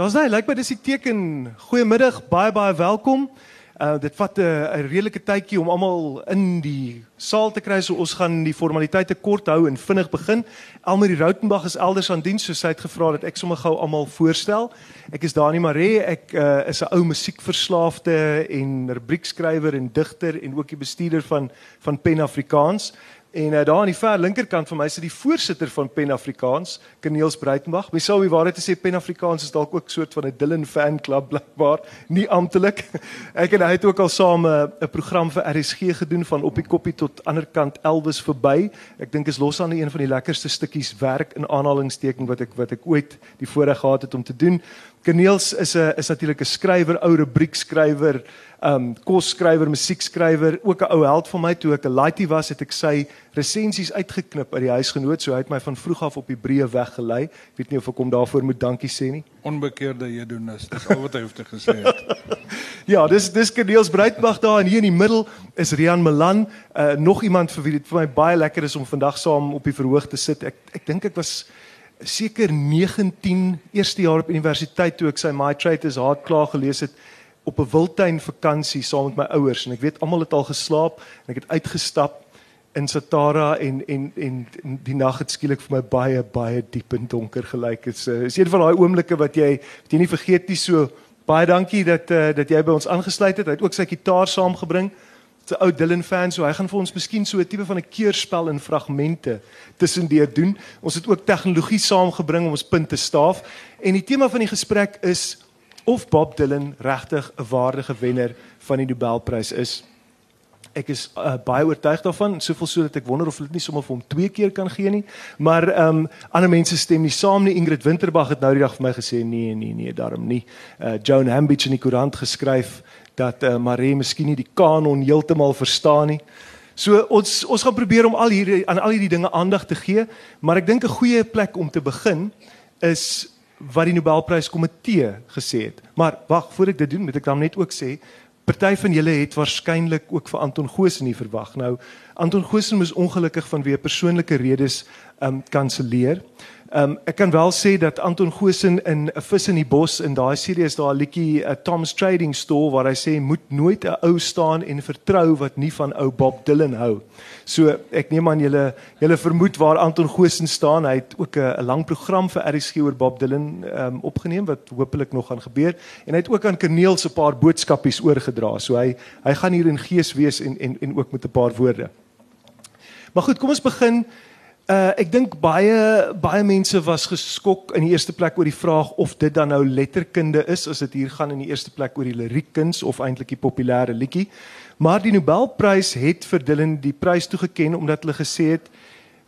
Daar's daai, lyk my dis die teken. Goeiemiddag, baie baie welkom. Uh dit vat 'n uh, 'n redelike tydjie om almal in die saal te kry. So ons gaan die formaliteite kort hou en vinnig begin. Elmarie Rautenbach is elders aan diens, so sy het gevra dat ek sommer gou almal voorstel. Ek is Dani Maree. Ek uh is 'n ou musiekverslaafde en rubriekskrywer en digter en ook die bestuurder van van Pen Afrikaans. En uh, daar aan die ver linkerkant van my sit die voorsitter van Pen Afrikaans, Kneels Breitenberg. Mens sou wie waarheid te sê Pen Afrikaans is dalk ook soort van 'n Dylan fan club blikbaar, nie amptelik. Ek en hy het ook al saam eh, 'n program vir RSG gedoen van op die koppie tot ander kant Elwes verby. Ek dink is los aan een van die lekkerste stukkies werk in aanhalingsteken wat ek wat ek ooit die voorreg gehad het om te doen. Kneels is 'n is natuurlik 'n skrywer, ou rubriekskrywer um kosskrywer, musiekskrywer, ook 'n ou held van my toe ek 'n laaitie was, het ek sy resensies uitgeknip uit die huisgenoot, so hy het my van vroeg af op die breë weggelei. Ek weet nie of ek hom daarvoor moet dankie sê nie. Onbekeerde hedonis, dis al wat hy hoef te gesê het. ja, dis dis Kedeels Breitbach daar en hier in die middel is Rian Melan, uh, nog iemand vir wie dit vir my baie lekker is om vandag saam op die verhoog te sit. Ek ek dink ek was seker 19 eerste jaar op universiteit toe ek sy My Trade is Hard klaar gelees het op 'n wildtuin vakansie saam met my ouers en ek weet almal het al geslaap en ek het uitgestap in Satara en en en, die nag het skielik vir my baie baie diep en donker gelyk. Dit is, uh, is een van daai oomblikke wat jy wat jy nie vergeet nie. So baie dankie dat uh, dat jy by ons aangesluit het. Hy het ook sy gitaar saamgebring. 'n ou Dylan fan, so hy gaan vir ons miskien so 'n tipe van 'n keurspel in fragmente tussendeur doen. Ons het ook tegnologie saamgebring om ons punt te staaf. En die tema van die gesprek is of Bob Dylan regtig 'n waardige wenner van die Nobelprys is. Ek is uh, baie oortuig daarvan, soveel so dat ek wonder of hulle dit nie sommer vir hom twee keer kan gee nie. Maar ehm um, ander mense stem nie saam nie. Ingrid Winterbag het nou die dag vir my gesê nee, nee, nee, daarom nie. Uh Joan Hambidge in die koerant geskryf dat uh, Marie miskien nie die kanon heeltemal verstaan nie. So ons ons gaan probeer om al hierdie aan al hierdie dinge aandag te gee, maar ek dink 'n goeie plek om te begin is wat die Nobelpryskomitee gesê het. Maar wag, voor ek dit doen, moet ek dan net ook sê, party van julle het waarskynlik ook vir Anton Goosen nie verwag. Nou, Anton Goosen moes ongelukkig vanweë persoonlike redes ehm um, kanselleer. Ehm um, ek kan wel sê dat Anton Goosen in 'n vis in die bos in daai serie is daar 'n liedjie 'n Tom's Trading Store waar hy sê moet nooit 'n ou staan en vertrou wat nie van ou Bob Dylan hou. So ek neem aan julle julle vermoed waar Anton Goosen staan. Hy het ook 'n lang program vir RSG oor Bob Dylan ehm um, opgeneem wat hopelik nog gaan gebeur en hy het ook aan Kerneel se paar boodskapies oorgedra. So hy hy gaan hier in gees wees en en en ook met 'n paar woorde. Maar goed, kom ons begin Uh ek dink baie baie mense was geskok in die eerste plek oor die vraag of dit dan nou letterkunde is as dit hier gaan in die eerste plek oor die liriekkuns of eintlik die populêre liedjie. Maar die Nobelprys het vir Dylan die prys toegeken omdat hulle gesê het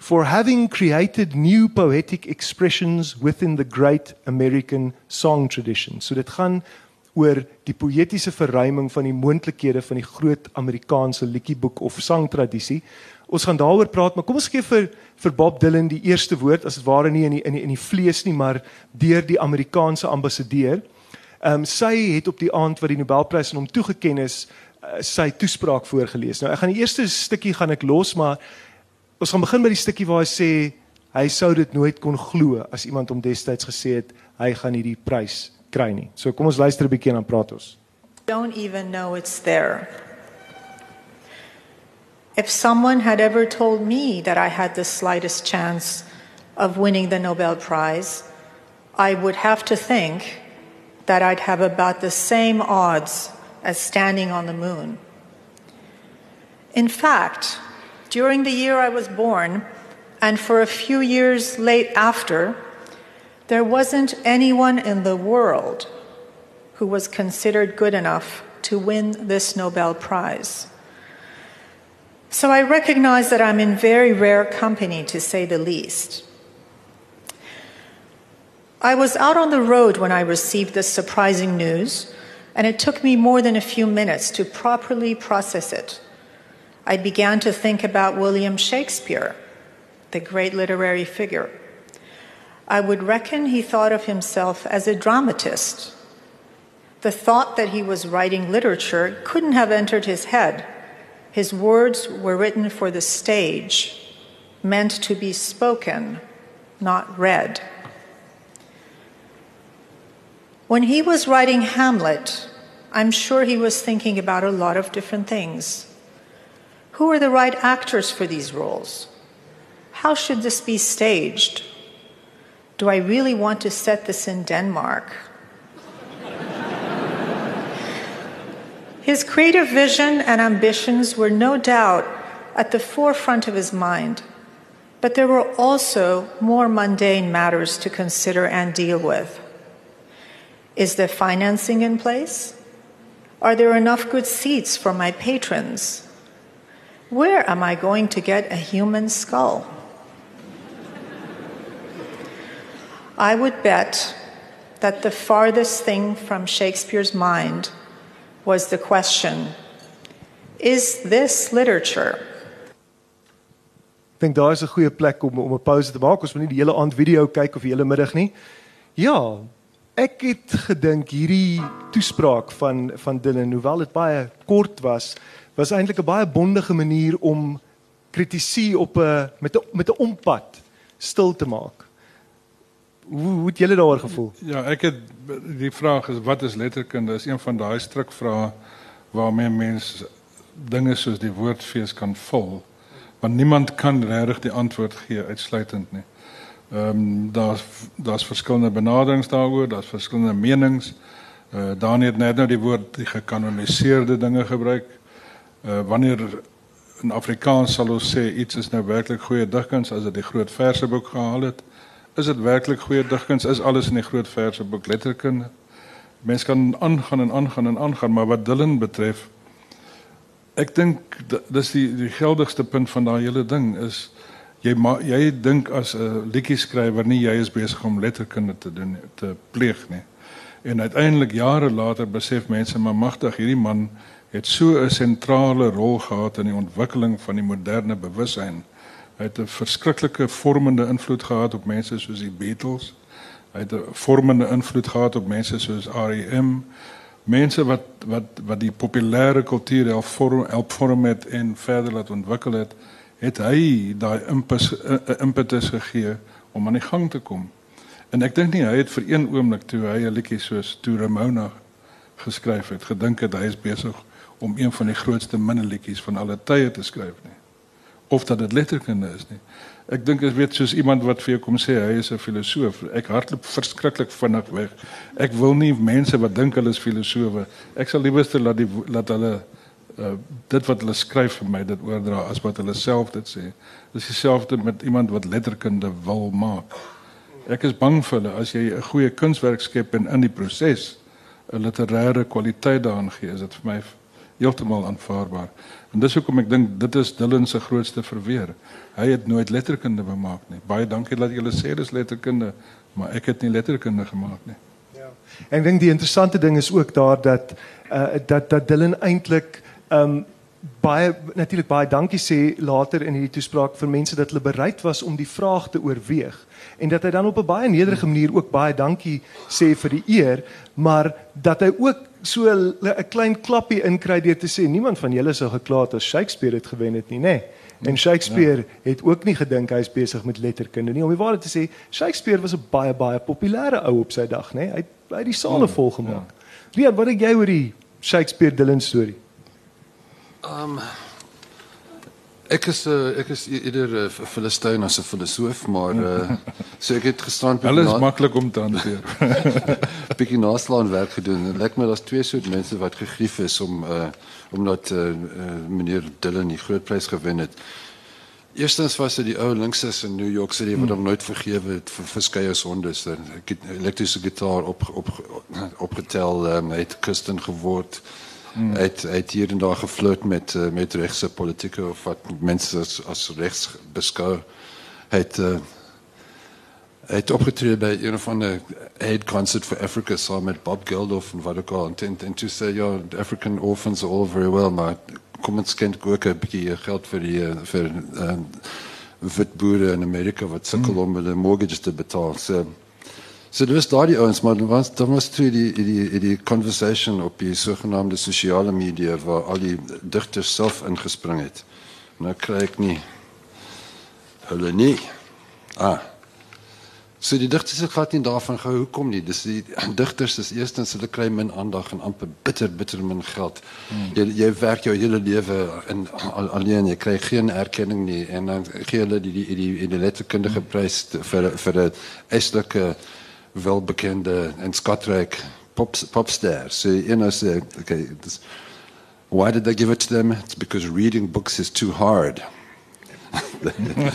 for having created new poetic expressions within the great American song tradition. So dit gaan oor die poëtiese verruiming van die moontlikhede van die groot Amerikaanse liedjieboek of sangtradisie Ons gaan daaroor praat, maar kom ons gee vir vir Bob Dylan die eerste woord as dit ware nie in die in die in die vlees nie, maar deur die Amerikaanse ambassadeur. Ehm um, sy het op die aand wat die Nobelprys aan hom toegeken is, uh, sy toespraak voorgeles. Nou ek gaan die eerste stukkie gaan ek los, maar ons gaan begin by die stukkie waar hy sê hy sou dit nooit kon glo as iemand hom destyds gesê het hy gaan hierdie prys kry nie. So kom ons luister 'n bietjie en dan praat ons. Don't even know it's there. If someone had ever told me that I had the slightest chance of winning the Nobel Prize, I would have to think that I'd have about the same odds as standing on the moon. In fact, during the year I was born, and for a few years late after, there wasn't anyone in the world who was considered good enough to win this Nobel Prize. So I recognize that I'm in very rare company, to say the least. I was out on the road when I received this surprising news, and it took me more than a few minutes to properly process it. I began to think about William Shakespeare, the great literary figure. I would reckon he thought of himself as a dramatist. The thought that he was writing literature couldn't have entered his head his words were written for the stage, meant to be spoken, not read. When he was writing Hamlet, I'm sure he was thinking about a lot of different things. Who are the right actors for these roles? How should this be staged? Do I really want to set this in Denmark? His creative vision and ambitions were no doubt at the forefront of his mind, but there were also more mundane matters to consider and deal with. Is the financing in place? Are there enough good seats for my patrons? Where am I going to get a human skull? I would bet that the farthest thing from Shakespeare's mind was the question Is this literature? Ek dink daar is 'n goeie plek om om 'n pause te maak. Ons moet nie die hele aand video kyk of die hele middag nie. Ja, ek het gedink hierdie toespraak van van Dylan, hoewel dit baie kort was, was eintlik 'n baie bondige manier om kritisie op 'n met 'n met 'n ompad stil te maak. Hoe hoe het julle daaroor gevoel? Ja, ek het die vraag is wat is letterkunde? Is een van daai strukvrae waarmee mense dinge soos die woordfees kan vul. Want niemand kan regtig die antwoord gee uitsluitend nie. Ehm um, daar's daar's verskillende benaderings daaroor, daar's verskillende menings. Uh Daniel het net nou die woord die gekanoniseerde dinge gebruik. Uh wanneer in Afrikaans sal ons sê iets is nou werklik goeie digkuns as dit die groot verseboek gehaal het. Is dit werklik goeie digkuns? Is alles in die groot verseboek letterkunde? Mense kan aangaan en aangaan en aangaan, maar wat Dylan betref, ek dink dis die die geldigste punt van daai hele ding is jy ma, jy dink as 'n liedjie skrywer nie jy is besig om letterkunde te doen te pleeg nie. En uiteindelik jare later besef mense maar magtig hierdie man het so 'n sentrale rol gehad in die ontwikkeling van die moderne bewussyn. Hy het 'n verskriklike vormende invloed gehad op mense soos die Beatles. Hy het 'n vormende invloed gehad op mense soos R.E.M. Mense wat wat wat die populêre kultuur help vorm help vorm het en verder laat ontwikkel het, het hy daai impetus, impetus gegee om aan die gang te kom. En ek dink nie hy het vir een oomblik toe hy 'n liedjie soos To Ramona geskryf het, gedink het hy is besig om een van die grootste minneliedjies van alle tye te skryf nie. Of dat dit letterkunde is nie. Ek dink as weet iemand wat vir jou kom sê hy is 'n filosoof. Ek hardloop verskriklik vinnig weg. Ek wil nie mense wat dink hulle is filosowe. Ek sal laat die laat hulle uh, dit wat hulle skryf vir my dit oordra as wat hulle self dit sê. Dis dieselfde met iemand wat letterkunde wil maak. Ek is bang vir hulle as jy 'n goeie kunswerk skep en in die proses 'n literêre kwaliteit gee, is dit vir my heeltemal aanvaarbaar. En dis hoekom ek dink dit is Dylan se grootste verweer. Hy het nooit letterkunde gemaak nie. Baie dankie dat julle sê dis letterkunde, maar ek het nie letterkunde gemaak nie. Ja. Ek dink die interessante ding is ook daar dat uh dat dat Dylan eintlik um baie natuurlik baie dankie sê later in hierdie toespraak vir mense dat hulle bereid was om die vraag te oorweeg en dat hy dan op 'n baie nederige manier ook baie dankie sê vir die eer, maar dat hy ook so 'n klein klappie inkry deur te sê niemand van julle sou gekla het as Shakespeare het gewen het nie, nê? Nee. En Shakespeare ja. het ook nie gedink hy is besig met letterkunde nie. Om die waarheid te sê, Shakespeare was 'n baie baie populêre ou op sy dag, nê? Nee. Hy het by die sale ja, vol gemaak. Ja. Wie wat dink jy oor die Shakespeare Dylan storie? Ehm um, ek is uh, ek is eerder 'n uh, Filistyn as 'n filosoof, maar uh, so ek het gisterand Alles is maklik om te hanteer. bietjie naslaan werk gedoen. Dit lyk my daar's twee soort mense wat gegrief is om uh omdat uh, uh, meneer Dillon die groot prys gewen het. Eerstens was dit die ou linkses in New York City wat hmm. hom nooit vergewe het vir verskeie sondes. Ek het elektriese gitaar op op opgetel, um, hy het Christen geword. Hy het, hy het hier en daar geflirt met uh, met regse politieke of wat mense as, as regs beskou. Hy het uh, hy het opgetree by een van die aid concert for Africa saam met Bob Geldof en wat ook al en en to say your African orphans are all very well maar kom ons skend ook 'n bietjie geld vir die uh, vir uh, witboere in Amerika wat sukkel hmm. om hulle mortgages te betaal. So So dit was daardie ouens maar dan was dan was toe die die die conversation op die sogenaamde sosiale media waar al die digters self ingespring het. Nou kry ek nie hulle nie. Ah. So die digters het glad nie daarvan gehou hoekom nie. Dis die digters is eerstens hulle kry min aandag en amper bitter bitter min geld. Hmm. Jy jy werk jou hele lewe in al, alleen jy kry geen erkenning nie en dan gee hulle die die die, die, die letterkundige prys vir vir 'n eslike welbekende en skatryk pop popster. So you know say okay this, why did they give it to them? It's because reading books is too hard.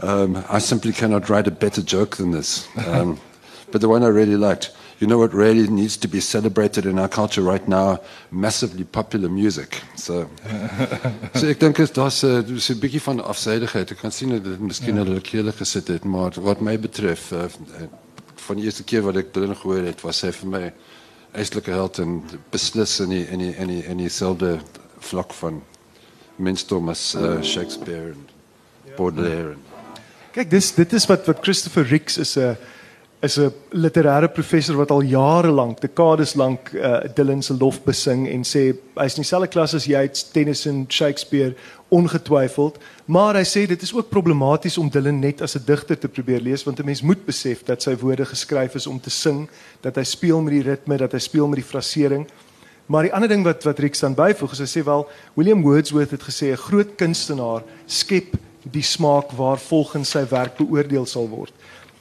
um, I simply cannot write a better joke than this. Um, but the one I really liked, you know what really needs to be celebrated in our culture right now? Massively popular music. So, so ek dink dit daar's 'n so 'n bietjie van afsydigheid. Ek kan sien dat dit miskien ja. hulle kele gesit het, maar wat my betref, uh, van die eerste keer wat ek dit gehoor het, was hy vir my eislike held en beslis in die in die in die in dieselfde vlak van mensdom as uh, Shakespeare en Baudelaire. Kyk, dis dit is wat wat Christopher Ricks is 'n is 'n literêre professor wat al jare lank, dekades lank uh, Dylan se lof besing en sê hy's in dieselfde klas as Yeats, Tennyson, Shakespeare ongetwyfeld, maar hy sê dit is ook problematies om Dylan net as 'n digter te probeer lees want 'n mens moet besef dat sy woorde geskryf is om te sing, dat hy speel met die ritme, dat hy speel met die frasering. Maar die ander ding wat wat Ricks dan byvoeg is hy sê wel William Wordsworth het gesê 'n groot kunstenaar skep die smaak waar volgens sy werk beoordeel sal word.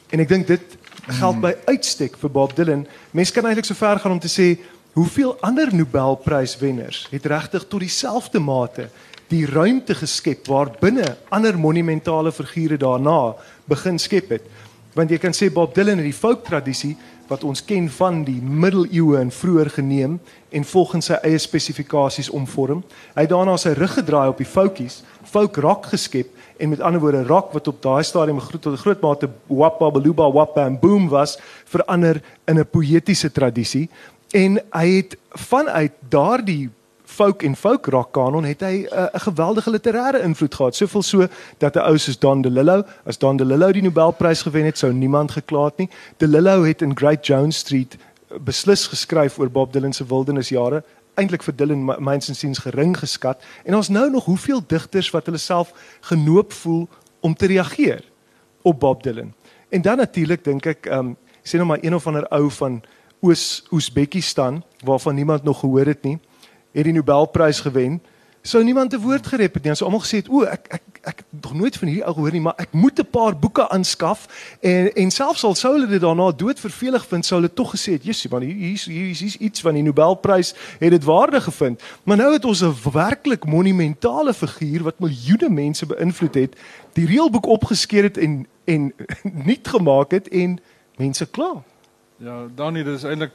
En ek dink dit geld by uitstek vir Bob Dylan. Mense kan eintlik so ver gaan om te sê hoeveel ander Nobelpryswenners het regtig tot dieselfde mate die ruimte geskep waar binne ander monumentale figure daarna begin skep het. Want jy kan sê Bob Dylan het die folk tradisie wat ons ken van die middeleeue en vroeër geneem en volgens sy eie spesifikasies omvorm. Hy het daarna sy rug gedraai op die folkies, folk rock geskep en met ander woorde rock wat op daai stadium groot tot 'n groot mate wappa baluba wappa en boom was verander in 'n poëtiese tradisie en hy het vanuit daardie folk en folk rock kanon het hy 'n uh, geweldige literêre invloed gehad. Soveel so dat 'n ou soos Don DeLillo as Don DeLillo die Nobelprys gewen het sou niemand geklaat nie. DeLillo het in Great Jones Street beslis geskryf oor Bob Dylan se wildernisjare eintlik vir Dylan myns en siens gering geskat. En ons nou nog hoeveel digters wat hulle self genoop voel om te reageer op Bob Dylan. En dan natuurlik dink ek ehm um, sê nou maar een of ander ou van Oos Oesbekistan waarvan niemand nog gehoor het nie, het die Nobelprys gewen sou niemand 'n woord gerep het nie. Ons almal gesê het, "O, ek ek ek het nog nooit van hierdie ou gehoor nie, maar ek moet 'n paar boeke aanskaf." En en selfs al sou hulle dit daarna doodvervelig vind, sou hulle tog gesê het, "Jessie, want hier hier hier is iets van die Nobelprys het dit waardig gevind." Maar nou het ons 'n werklik monumentale figuur wat miljoene mense beïnvloed het, die reëlboek opgeskeer het en en nuut gemaak het en mense kla. Ja, Dani, dit is eintlik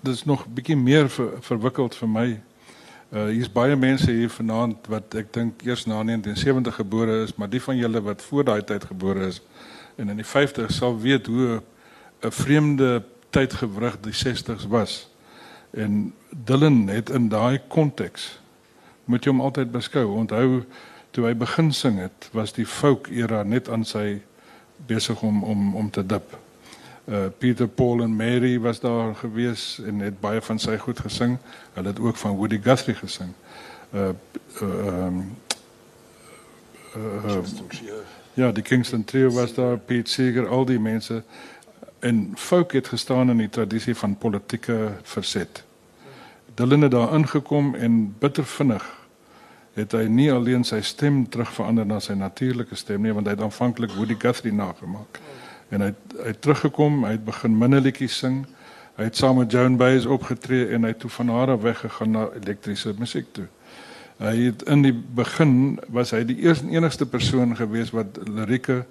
dit is nog bietjie meer ver, verwikkeld vir my Uh hier's baie mense hier vanaand wat ek dink eers na 1970 gebore is, maar die van julle wat voor daai tyd gebore is en in die 50's sal weet hoe 'n vreemde tydgewrig die 60's was. En Dylan het in daai konteks moet jy hom altyd beskou. Onthou toe hy begin sing het, was die folk era net aan sy besig om om om te dip. Uh, Peter Paul en Mary was daar gewees en het baie van sy goed gesing. Hulle het ook van Woody Guthrie gesing. Uh uh um, uh, uh, ja, die Kingston Trio was daar, Pete Seeger, al die mense en folk het gestaan in die tradisie van politieke verzet. Dylan het daar ingekom en bitter vinnig het hy nie alleen sy stem terugverander na sy natuurlike stem nie, want hy het aanvanklik Woody Guthrie nagemaak. Oh en hy hy het teruggekom, hy het begin minnelietjies sing. Hy het saam met Joan Baez opgetree en hy het toe van haar af weggegaan na elektriese musiek toe. Hy het in die begin was hy die eerste enigste persoon gewees wat lirieke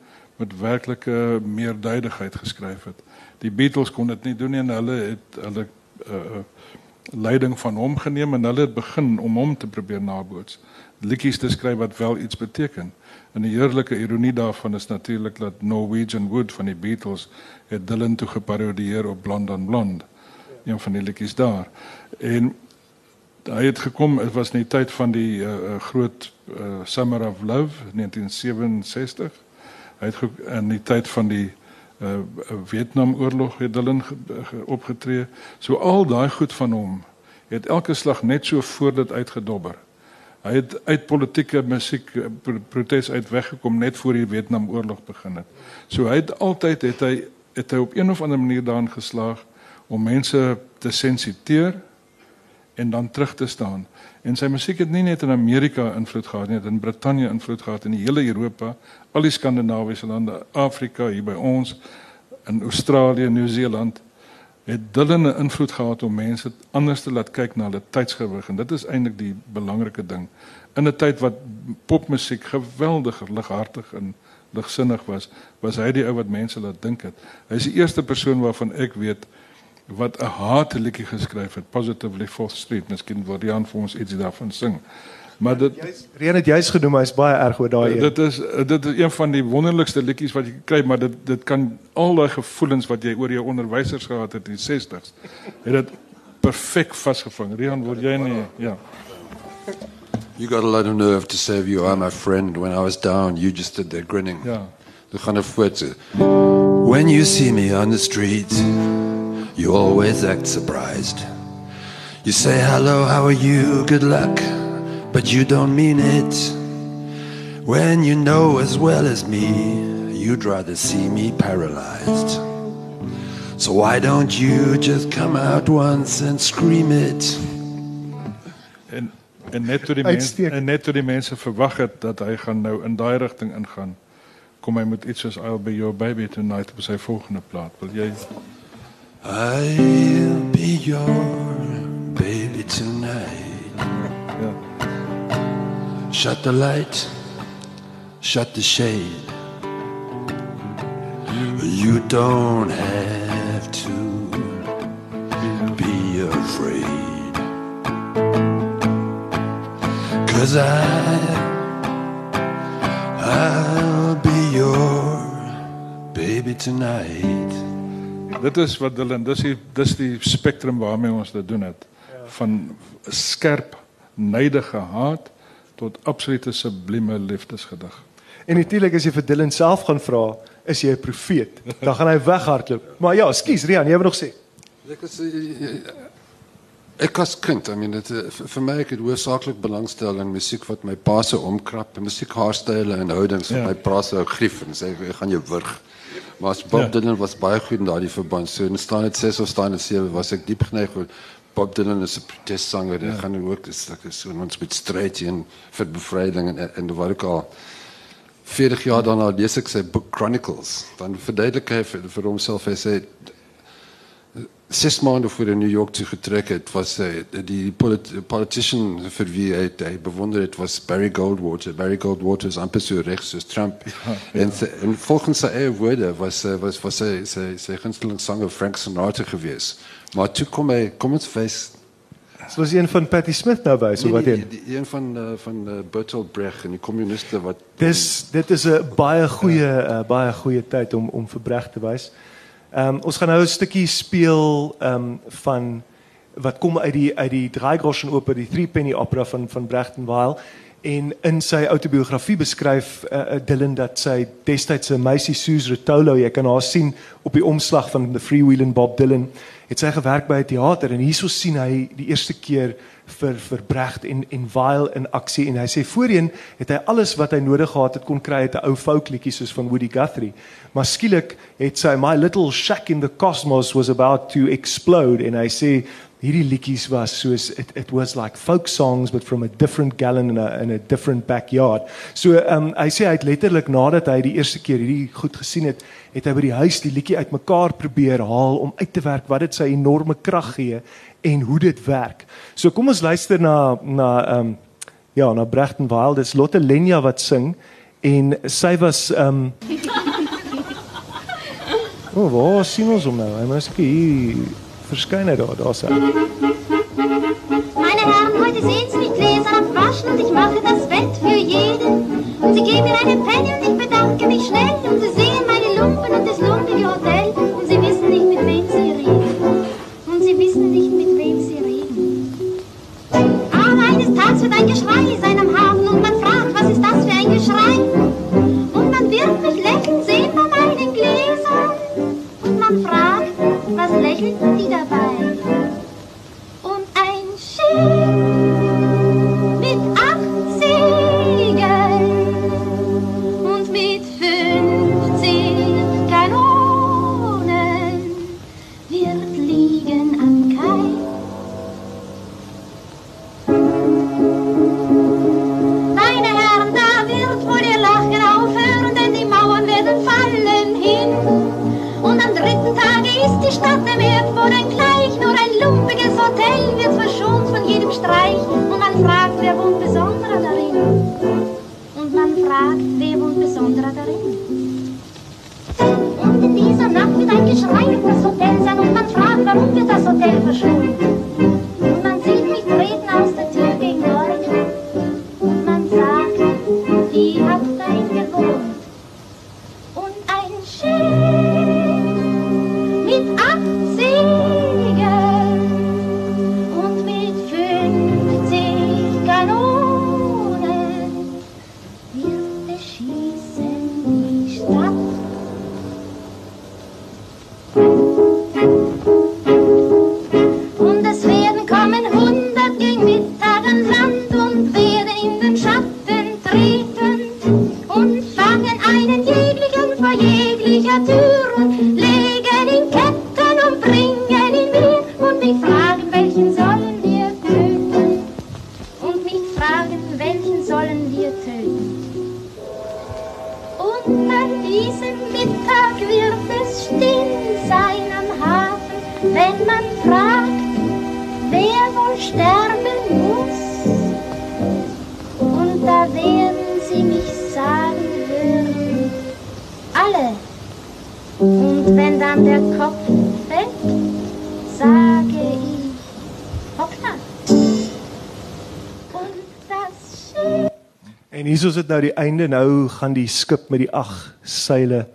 met werklike meerduidigheid geskryf het. Die Beatles kon dit nie doen nie en hulle het hulle uh, leiding van hom geneem en hulle het begin om hom te probeer naboots. Liedjies te skryf wat wel iets beteken. En die heerlike ironie daarvan is natuurlik dat Norwegian Wood van die Beatles het Dylan toe geparodieer op Blonde on Blonde. Een van die liedjies daar. En hy het gekom, dit was in die tyd van die uh, groot uh, Summer of Love 1967. Hy het in die tyd van die uh, Vietnamoorlog het Dylan opgetree. So al daai goed van hom het elke slag net so voor dit uitgedobber Hy het uit politieke musiek eh, pro protes uit weggekom net voor die Vietnamoorlog begin het. So hy het altyd het hy het hy op een of ander manier daarin geslaag om mense te sensiteer en dan terug te staan. En sy musiek het nie net in Amerika invloed gehad nie, het in Brittanje invloed gehad in die hele Europa, al die Skandinawiese lande, Afrika, hier by ons in Australië, Nieu-Seeland het 'n invloed gehad om mense anders te laat kyk na hulle tydsgewig en dit is eintlik die belangrike ding. In 'n tyd wat popmusiek geweldig lighartig en ligsinnig was, was hy die ou wat mense laat dink het. Hy is die eerste persoon waarvan ek weet wat 'n haatliedjie geskryf het, Positively Fourth Street. Miskien wil Jan vir ons iets daarvan sing. Maar dit Reen het juist genoem hy's baie erg oor daai een. Dit is dit is een van die wonderlikste liedjies wat jy kry, maar dit dit kan al daai gevoelens wat jy oor jou onderwysers gehad het in die 60s, het dit perfek vasgevang. Rian, word jy nie ja. You got a lot of nerve to say you are my friend when I was down. You just stood there grinning. Ja. The kind of words. When you see me on the street, you always act surprised. You say hello, how are you? Good luck. But you don't mean it. When you know as well as me, you'd rather see me paralyzed. So why don't you just come out once and scream it? En en net toe die mense en net toe die mense verwag het dat hy gaan nou in daai rigting ingaan, kom hy met iets soos I'll be your baby tonight op sy volgende plaat. Wil jy I'll be your baby tonight. Ja. Shut the light, shut the shade. You don't have to be afraid. Cause I, I'll be your baby tonight. Dit is wat Dylan, dis die dis die spektrum waarmee ons dit doen het. Van skerp, neidige haat tot absolute sublieme liefdesgedig. En natuurlik as jy vir Dylan self gaan vra, is jy 'n profeet, dan gaan hy weghardloop. Maar ja, skus Rian, jy wil nog sê. Ek is ek as kind, I mean dit vir my ek het hoofsaaklik belangstel in musiek wat my pa se omkrap, musiek haarstyle en houdings wat ja. my pa se grief en sê ek gaan jou wurg. Maar Bob ja. Dylan was baie goed in daardie verband. So in staan dit 6 of staan dit 7 was ek diep geneig oor Bob Dylan is 'n protestsanger. Ja. Hy gaan ook dis ek is so ons met stryd en vir bevryding en en wat ook al 40 jaar daarna lees ek sy boek Chronicles. Dan verduidelik hy vir, vir homself hy sê ses maande voor hy New York toe getrek het, was hy die polit politician vir wie hy, hy bewonder het was Barry Goldwater. Barry Goldwater is amper so regs soos Trump. Ja, ja. En, en volgens sy eie woorde was was was sy sy sy gunsteling sanger Frank Sinatra geweest. Maar toe kom hy, kom ons wys. So was een van Patti Smith nou by, so nee, wat een? Die, die een van uh, van uh, Bertolt Brecht en die kommuniste wat Dis dit is 'n baie goeie uh, baie goeie tyd om om vir Brecht te wys. Ehm um, ons gaan nou 'n stukkie speel ehm um, van wat kom uit die uit die Dreigroschen oper, die Three Penny Opera van van Brecht en Weil en in sy autobiografie beskryf uh, Dylan dat sy destyds 'n meisie Suze Rotolo, jy kan haar sien op die omslag van The Freewheelin' Bob Dylan het sy gewerk by 'n teater en hierso sien hy die eerste keer vir vir Brecht en en Weil in aksie en hy sê voorheen het hy alles wat hy nodig gehad het kon kry uit 'n ou folkliedjie soos van Woody Guthrie maar skielik het sy my little shack in the cosmos was about to explode. En hy sê hierdie liedjies was soos it it was like folk songs but from a different gallon in a in a different backyard. So um, hy sê hy het letterlik nadat hy die eerste keer hierdie goed gesien het, het hy by die huis die liedjie uitmekaar probeer haal om uit te werk wat dit sy enorme krag gee en hoe dit werk. So kom ons luister na na um, ja, na Brechten Wild. Dis Lotte Lenya wat sing en sy was um, O, oh, waar sien ons hom nou? Hy moet seker hier verskyn hy daar, daar's hy. Meine Herren, heute sehen Sie mich gläsern abwaschen und ich mache das Bett für jeden. Und Sie geben mir eine Penny und ich bedanke mich schnell und Sie sehen nou die einde nou gaan die skip met die ag seile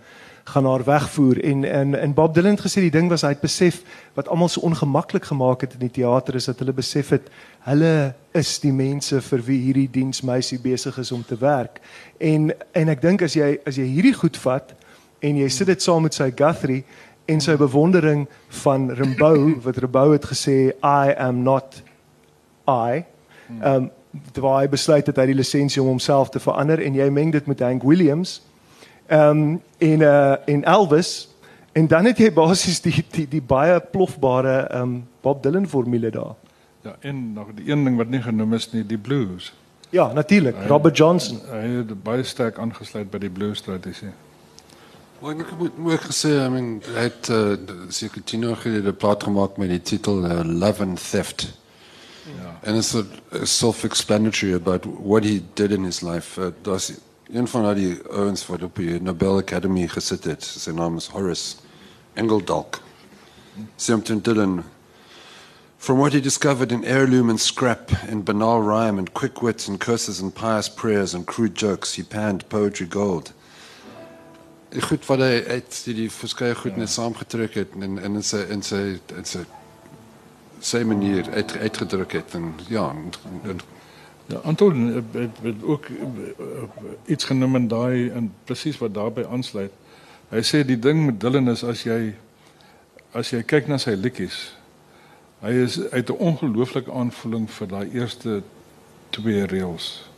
gaan haar wegvoer en en en Bob Dylan het gesê die ding was hy het besef wat almal so ongemaklik gemaak het in die teater is dat hulle besef het hulle is die mense vir wie hierdie diensmeisie besig is om te werk. En en ek dink as jy as jy hierdie goed vat en jy sit dit saam met sy Guthrie en sy bewondering van Rimbaud wat Rimbaud het gesê I am not I. Ehm um, waar hy besluit het hy die lisensie om homself te verander en jy meng dit met Hank Williams. Ehm um, en uh en Elvis en dan het jy basies die die die baie plofbare ehm um, Bob Dylan formule daar. Ja, en nog die een ding wat nie genoem is nie, die blues. Ja, natuurlik, Robert Johnson. Hy het baie sterk aangesluit by die blues tradisie. Maar ek moet moet gesê, I mean, hy het uh, seker 10 jaar gelede 'n plaat gemaak met die titel uh, Love and Theft. Ja. And it's a, a self-explanatory about what he did in his life. Uh, Daar's een van die ouens wat op die Nobel Academy gesit het. Sy naam is Horace Engeldalk. Simpson Dylan From what he discovered in heirloom and scrap, in banal rhyme and quick wits and curses and pious prayers and crude jokes, he panned poetry gold. Goed wat hy uit die, die verskeie goed net saamgetrek het en in sy in sy in sy sy manier uit, uitgedruk het en ja, en, en, Ja, Anton het, het, het ook eh, iets genoem in daai en presies wat daarbey aansluit. Hy sê die ding met Dylan is as jy as jy kyk na sy liedjies, hy is uit 'n ongelooflike aanvoeling vir daai eerste twee reels.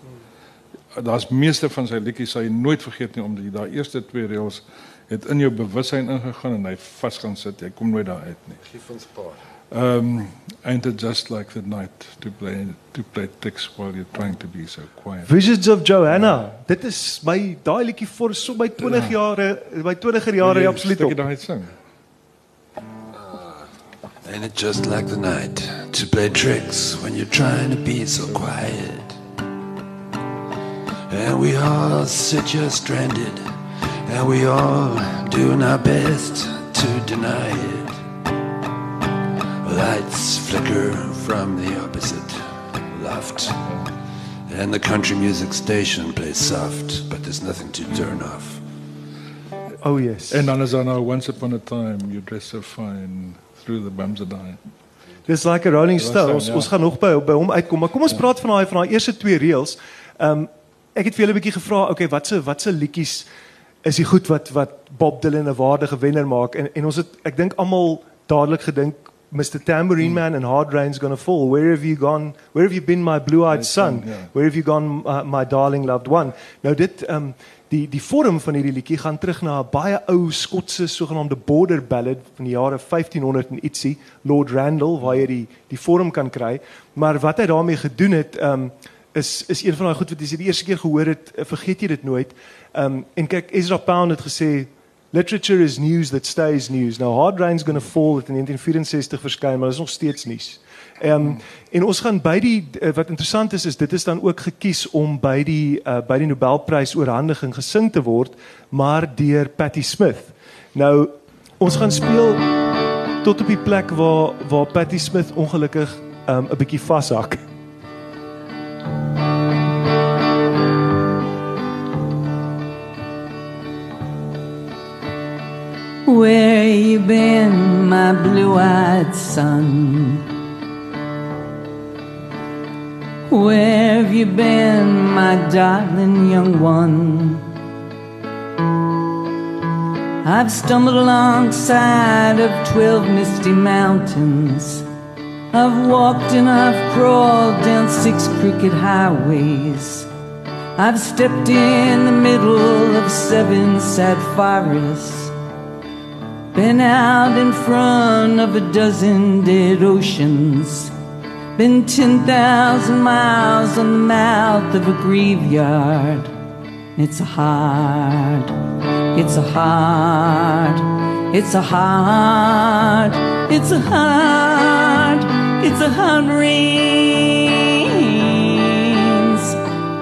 Daar's meeste van sy liedjies sal jy nooit vergeet nie omdat daai eerste twee reels het in jou bewussyn ingegaan en hy vas gaan sit. Jy kom nooit daar uit nie. Gee ons paar. Um, ain't it just like the night to play to play tricks while you're trying to be so quiet? Visions of Joanna. Dit is my daai liedjie vir so my 20 jare, my 20er jare absoluut Stukkie op. daai sing. Ain't it just like the night to play tricks when you're trying to be so quiet? And we all sit here stranded, and we all doing our best to deny it. Lights flicker from the opposite loft, and the country music station plays soft, but there's nothing to turn off. Oh yes. Daar nou once upon a time you dress so fine through the bums of die. Dis like a Rolling Stone. Ons ja. ons gaan nog by by hom uitkom, maar kom ons praat van daai van daai eerste twee reels. Ehm um, ek het vir julle 'n bietjie gevra, okay, watse watse liedjies is die goed wat wat Bob Dylan 'n waardige wenner maak en en ons het ek dink almal dadelik gedink Mr Tambourine Man and Hard Rain's Gonna Fall. Where have you gone? Where have you been my blue-eyed My son? son, ja. Where have you gone uh, my darling loved one? Nou dit ehm um, die die vorm van hierdie liedjie gaan terug na 'n baie ou Skotse sogenaamde border ballad van die jare 1500 en ietsie, Lord Randall waar jy die die vorm kan kry. Maar wat hy daarmee gedoen het, ehm um, is is een van daai goed wat jy die eerste keer gehoor het, eh, vergeet jy dit nooit. Ehm um, en kyk Ezra Pound het gesê Literature is news that stays news. Nou Hard Rain's going to fall het in 1964 verskyn, maar dit is nog steeds nuus. Ehm um, en ons gaan by die uh, wat interessant is is dit is dan ook gekies om by die uh, by die Nobelprys oorhandiging gesing te word, maar deur Patti Smith. Nou ons gaan speel tot op die plek waar waar Patti Smith ongelukkig um, 'n bietjie vashak. Where you been, my blue-eyed son? Where have you been, my darling young one? I've stumbled alongside of twelve misty mountains. I've walked and I've crawled down six crooked highways. I've stepped in the middle of seven sad forests. Been out in front of a dozen dead oceans. Been 10,000 miles on the mouth of a graveyard. It's a hard, it's a hard, it's a hard, it's a hard, it's a hard rain's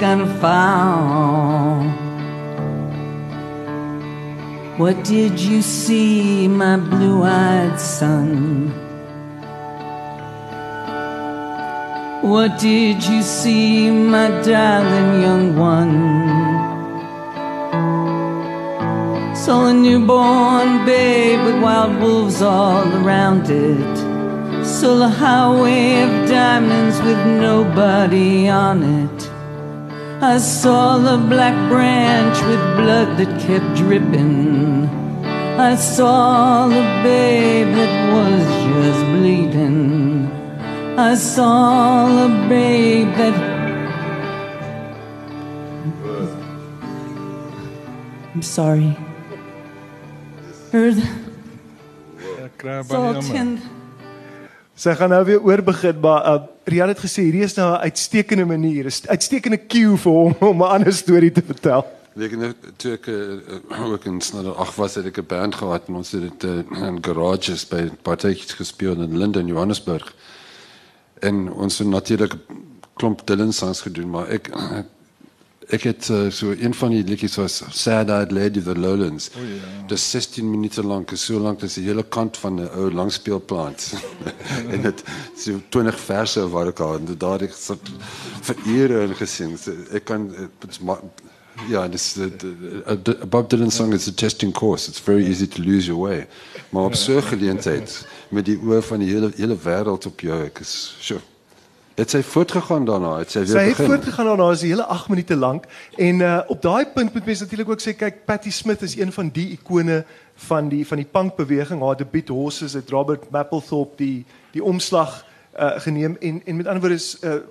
gonna fall. What did you see, my blue eyed son? What did you see, my darling young one? Saw a newborn babe with wild wolves all around it. Saw a highway of diamonds with nobody on it. I saw the black branch with blood that kept dripping. I saw the babe that was just bleeding. I saw the babe that. I'm sorry. Heard. Ek kry Sy gaan nou weer oor begin, maar uh, Rian het gesê hierdie is nou 'n uitstekende manier, 'n uitstekende cue vir hom om 'n ander storie te vertel. Weet jy nou toe ek uh, ook in Snodder ag was het ek 'n band gehad en ons het dit uh, in garages by partytjies gespeel in Linden Johannesburg. En ons het natuurlik klomp Dylan songs gedoen, maar ek ek het uh, so een van die liedjies was Sad Eyed Lady of the Lowlands. O ja. Dis 16 minute lank, is so lank as die hele kant van 'n ou langspeelplaat. en dit so 20 verse wat ek al en daar het ek so vir ure in gesing. So, ek kan my, ja, dis the, Bob Dylan song is a testing course. It's very easy to lose your way. Maar op so 'n geleentheid met die oë van die hele hele wêreld op jou, ek is sure. Het sy voortgegaan daarna? Het sy weer Sy het begin? voortgegaan daarna is die hele 8 minute lank en uh, op daai punt moet mense natuurlik ook sê kyk Patti Smith is een van die ikone van die van die punkbeweging. Haar debuut Horses het Robert Mapplethorpe die die omslag uh, geneem en en met ander woorde is uh,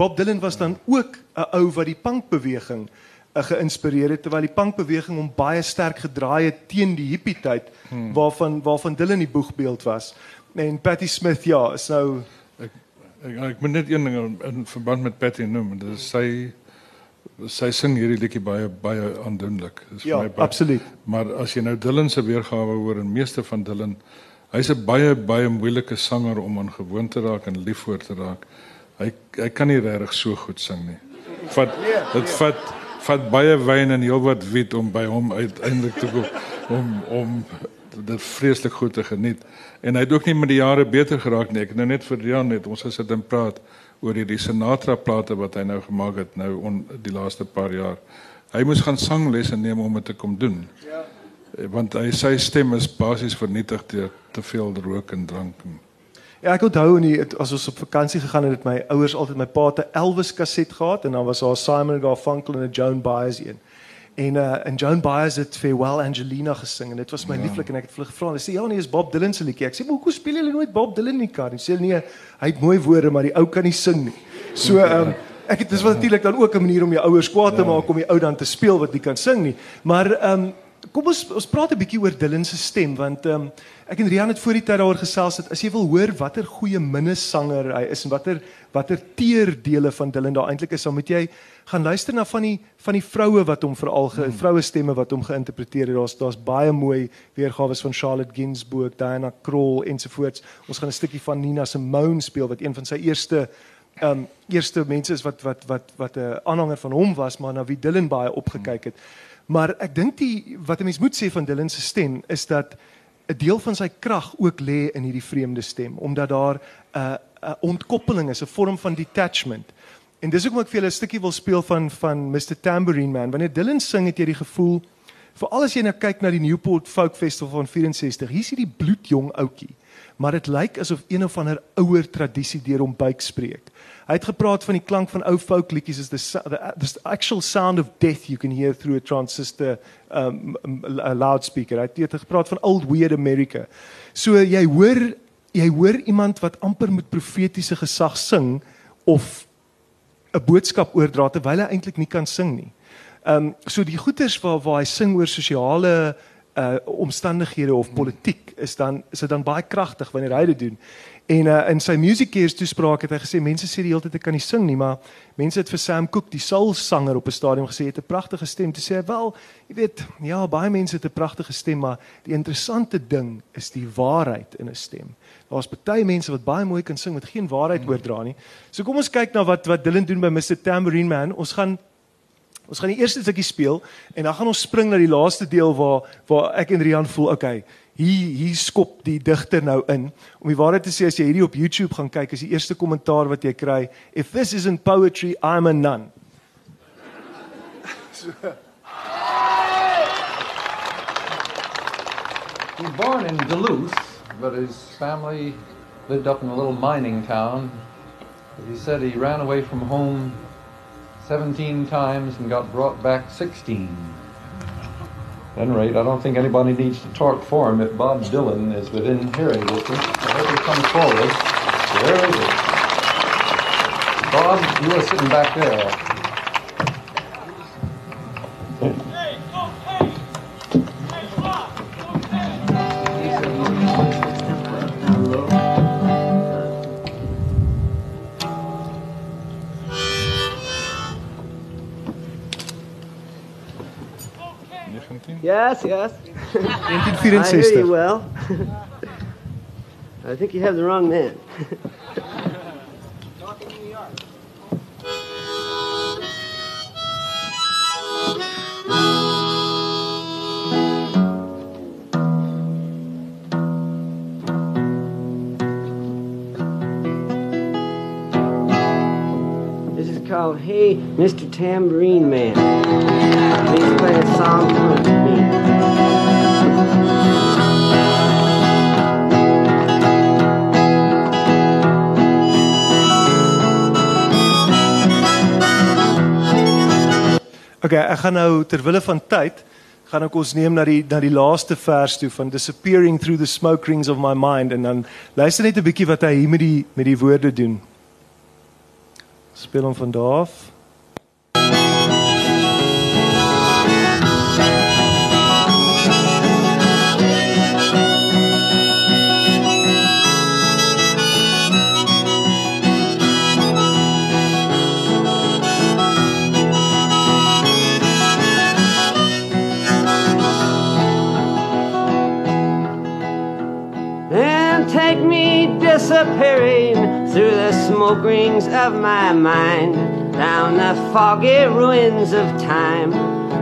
Bob Dylan was dan ook 'n ou wat die punkbeweging uh, geïnspireer het terwyl die punkbeweging hom baie sterk gedraai het teen die hippie tyd hmm. waarvan waarvan Dylan die boegbeeld was. En Patti Smith ja, is nou Ek, ek moet net een ding in, in verband met Patty noem. Dit is sy sy sing hierdie liedjie baie baie aandoenlik. Dis vir Ja, my baie- absoluut. Maar as jy nou Dylan se weergawe hoor en meeste van Dylan, hy's 'n baie baie moeilike sanger om aan gewoon te raak en lief voor te raak. Hy hy kan nie regtig so goed sing nie. Vat dit vat vat baie wyn en heelwat wit om by hom uiteindelik te kom om om dit vreeslik goed te geniet. En hy het ook nie met die jare beter geraak nie. Ek het nou net vir Jan net ons gesit en praat oor hierdie Sinatra plate wat hy nou gemaak het nou on, die laaste paar jaar. Hy moes gaan sanglesse neem om dit te kom doen. Ja. Want hy sy stem is basies vernietig deur te veel rook en drank. Ja, ek onthou in die as ons op vakansie gegaan het, het my ouers altyd my pa 'n Elvis kaset gehad en dan was daar Simon Garfunkel en 'n Joan Baez een. En uh en Joan Baez het Farewell Angelina gesing en dit was my ja. lieflik en ek het vir hulle gevra. Hulle sê ja nee, is Bob Dylan se liedjie. Ek sê maar hoekom speel julle nooit Bob Dylan nie kan? Hulle sê nee, hy het mooi woorde, maar die ou kan nie sing nie. So ehm um, ek het dis wat natuurlik dan ook 'n manier om jou ouers kwaad te maak om die ou dan te speel wat nie kan sing nie. Maar ehm um, kom ons ons praat 'n bietjie oor Dylan se stem want ehm um, ek en Rian het voor die tyd daaroor gesels dat as jy wil hoor watter goeie minnesanger hy is en watter watter teerdele van Dylan daar eintlik is, dan moet jy gaan luister na van die van die vroue wat hom veral ge, hmm. vroue stemme wat hom geïnterpreteer het. Daar's daar's baie mooi weergawe van Charlotte Gainsbourg, Diana Krall ensovoorts. Ons gaan 'n stukkie van Nina Simone speel wat een van sy eerste ehm um, eerste mense is wat wat wat wat 'n aanhanger van hom was, maar na wie Dylan baie opgekyk het. Maar ek dink die wat 'n mens moet sê van Dylan se stem is dat 'n deel van sy krag ook lê in hierdie vreemde stem, omdat daar 'n uh, 'n ontkoppeling is, 'n vorm van detachment. En dis hoekom ek vir julle 'n stukkie wil speel van van Mr Tambourine Man. Wanneer Dylan sing, het jy die gevoel veral as jy nou kyk na die Newport Folk Festival van 64, hier's hierdie bloedjong ouetjie, maar dit lyk asof een of ander ouer tradisie deur hom buik spreek. Hy het gepraat van die klank van ou folk liedjies is the, the the actual sound of death you can hear through a transistor um a loudspeaker. Hy het gepraat van old weird America. So jy hoor jy hoor iemand wat amper met profetiese gesag sing of 'n boodskap oordra terwyl hy eintlik nie kan sing nie. Ehm um, so die goeters waar waar hy sing oor sosiale uh omstandighede of politiek is dan is dit dan baie kragtig wanneer hy dit doen. En uh in sy music cares toespraak het hy gesê mense sê die hele tyd ek kan nie sing nie, maar mense het vir Sam Cooke, die soulsanger op 'n stadium gesê hy het 'n pragtige stem. Toe sê hy wel, jy weet, ja, baie mense het 'n pragtige stem, maar die interessante ding is die waarheid in 'n stem. Daar's baie mense wat baie mooi kan sing met geen waarheid oordra nie. So kom ons kyk na wat wat Dylan doen by Mr Tambourine Man. Ons gaan ons gaan die eerste stukkie speel en dan gaan ons spring na die laaste deel waar waar ek en Rian voel, okay, hier hier skop die digter nou in. Om die waarheid te sê as jy hierdie op YouTube gaan kyk, is die eerste kommentaar wat jy kry, if this isn't poetry, I'm a nun. so. He was born in Duluth, but his family lived up in a little mining town. He said he ran away from home 17 times and got brought back 16 At any rate, I don't think anybody needs to talk for him if Bob Dylan is within hearing distance. I hope he comes forward. Where is it? Bob, you are sitting back there. Yes, yes. 1964. I hear you well. I think you have the wrong man. This is called Hey, Mr. Tambourine Man. Okay, ek gaan nou ter wille van tyd gaan ek ons neem na die na die laaste vers toe van disappearing through the smoke rings of my mind en dan luister net 'n bietjie wat hy hier met die met die woorde doen. Speel hom van daar af. Disappearing through the smoke rings of my mind, down the foggy ruins of time,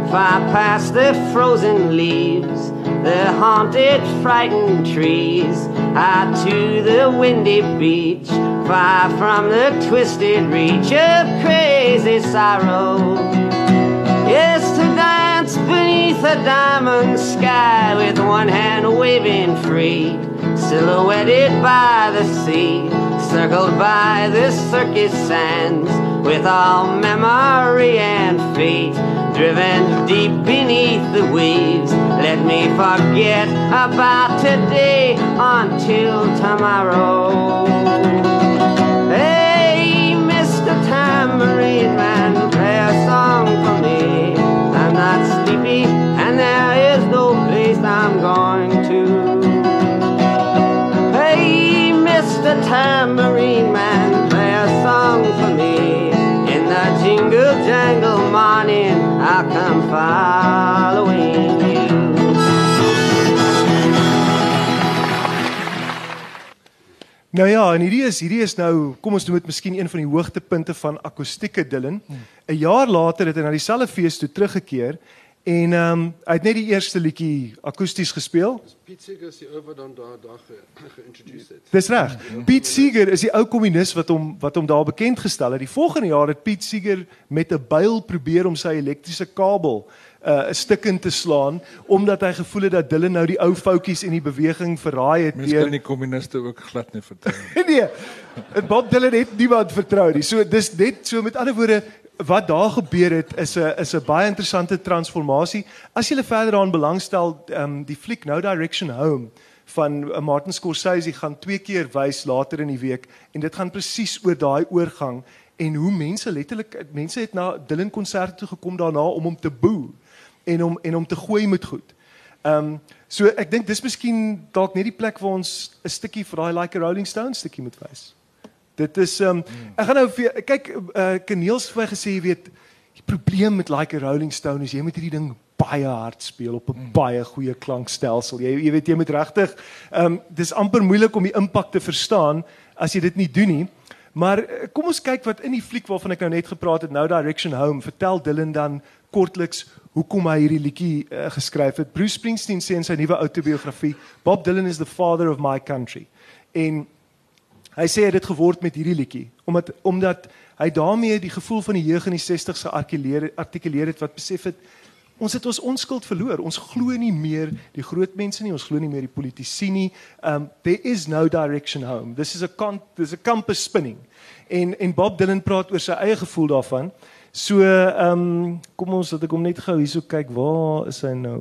far past the frozen leaves, the haunted, frightened trees, out to the windy beach, far from the twisted reach of crazy sorrow. Yes, to dance beneath a diamond sky with one hand waving free, silhouetted by the sea, circled by the circus sands, with all memory and fate driven deep beneath the waves. Let me forget about today until tomorrow. Hey, Mr. Tambourine Man, play a song for me. I'm not sleepy, and there is no submarine come following you. Nou ja, en hierdie is hierdie is nou, kom ons noem dit miskien een van die hoogtepunte van akoestieke Dylan. 'n Jaar later het hy na dieselfde fees toe teruggekeer en ehm um, hy het net die eerste liedjie akoesties gespeel. Piet Seeger is die ou wat dan daar daar ge- geïntroduceer het. Dis reg. Piet Seeger is die ou kommunis wat hom wat hom daar bekend gestel het. Die volgende jaar het Piet Seeger met 'n byl probeer om sy elektriese kabel uh, 'n stuk in te slaan omdat hy gevoel het dat Dylan nou die ou foutjies en die beweging verraai het Mense kan die kommuniste ook glad nie vertrou. nie. nee. Bob Dylan het niemand vertrou nie. So dis net so met ander woorde wat daar gebeur het is 'n is 'n baie interessante transformasie. As jy verder daaraan belangstel, ehm um, die fliek No Direction Home van uh, Martin Scorsese gaan twee keer wys later in die week en dit gaan presies oor daai oorgang en hoe mense letterlik mense het na Dylan konserte toe gekom daarna om hom te boe en om en om te gooi met goed. Ehm um, so ek dink dis miskien dalk net die plek waar ons 'n stukkie vir daai Like a Rolling Stone stukkie moet wys. Dit is um, ek gaan nou vir kyk uh, Keneels het vir my gesê jy weet die probleem met Like a Rolling Stone is jy moet hierdie ding baie hard speel op 'n baie goeie klankstelsel. Jy jy weet jy moet regtig ehm um, dis amper moeilik om die impak te verstaan as jy dit nie doen nie. Maar eh, kom ons kyk wat in die fliek waarvan ek nou net gepraat het, Nou Direction Home, vertel Dylan dan kortliks hoekom hy hierdie liedjie uh, geskryf het. Bruce Springsteen sê in sy nuwe outobiografie, Bob Dylan is the father of my country. En hy sê hy het dit geword met hierdie liedjie omdat omdat hy daarmee die gevoel van die jeug in die 60s geartikuleer artikuleer het wat besef het ons het ons onskuld verloor. Ons glo nie meer die groot mense nie, ons glo nie meer die politici nie. Um there is no direction home. This is a con there's a compass spinning. En en Bob Dylan praat oor sy eie gevoel daarvan. So ehm um, kom ons dat ek hom net gou hierso kyk waar is hy nou?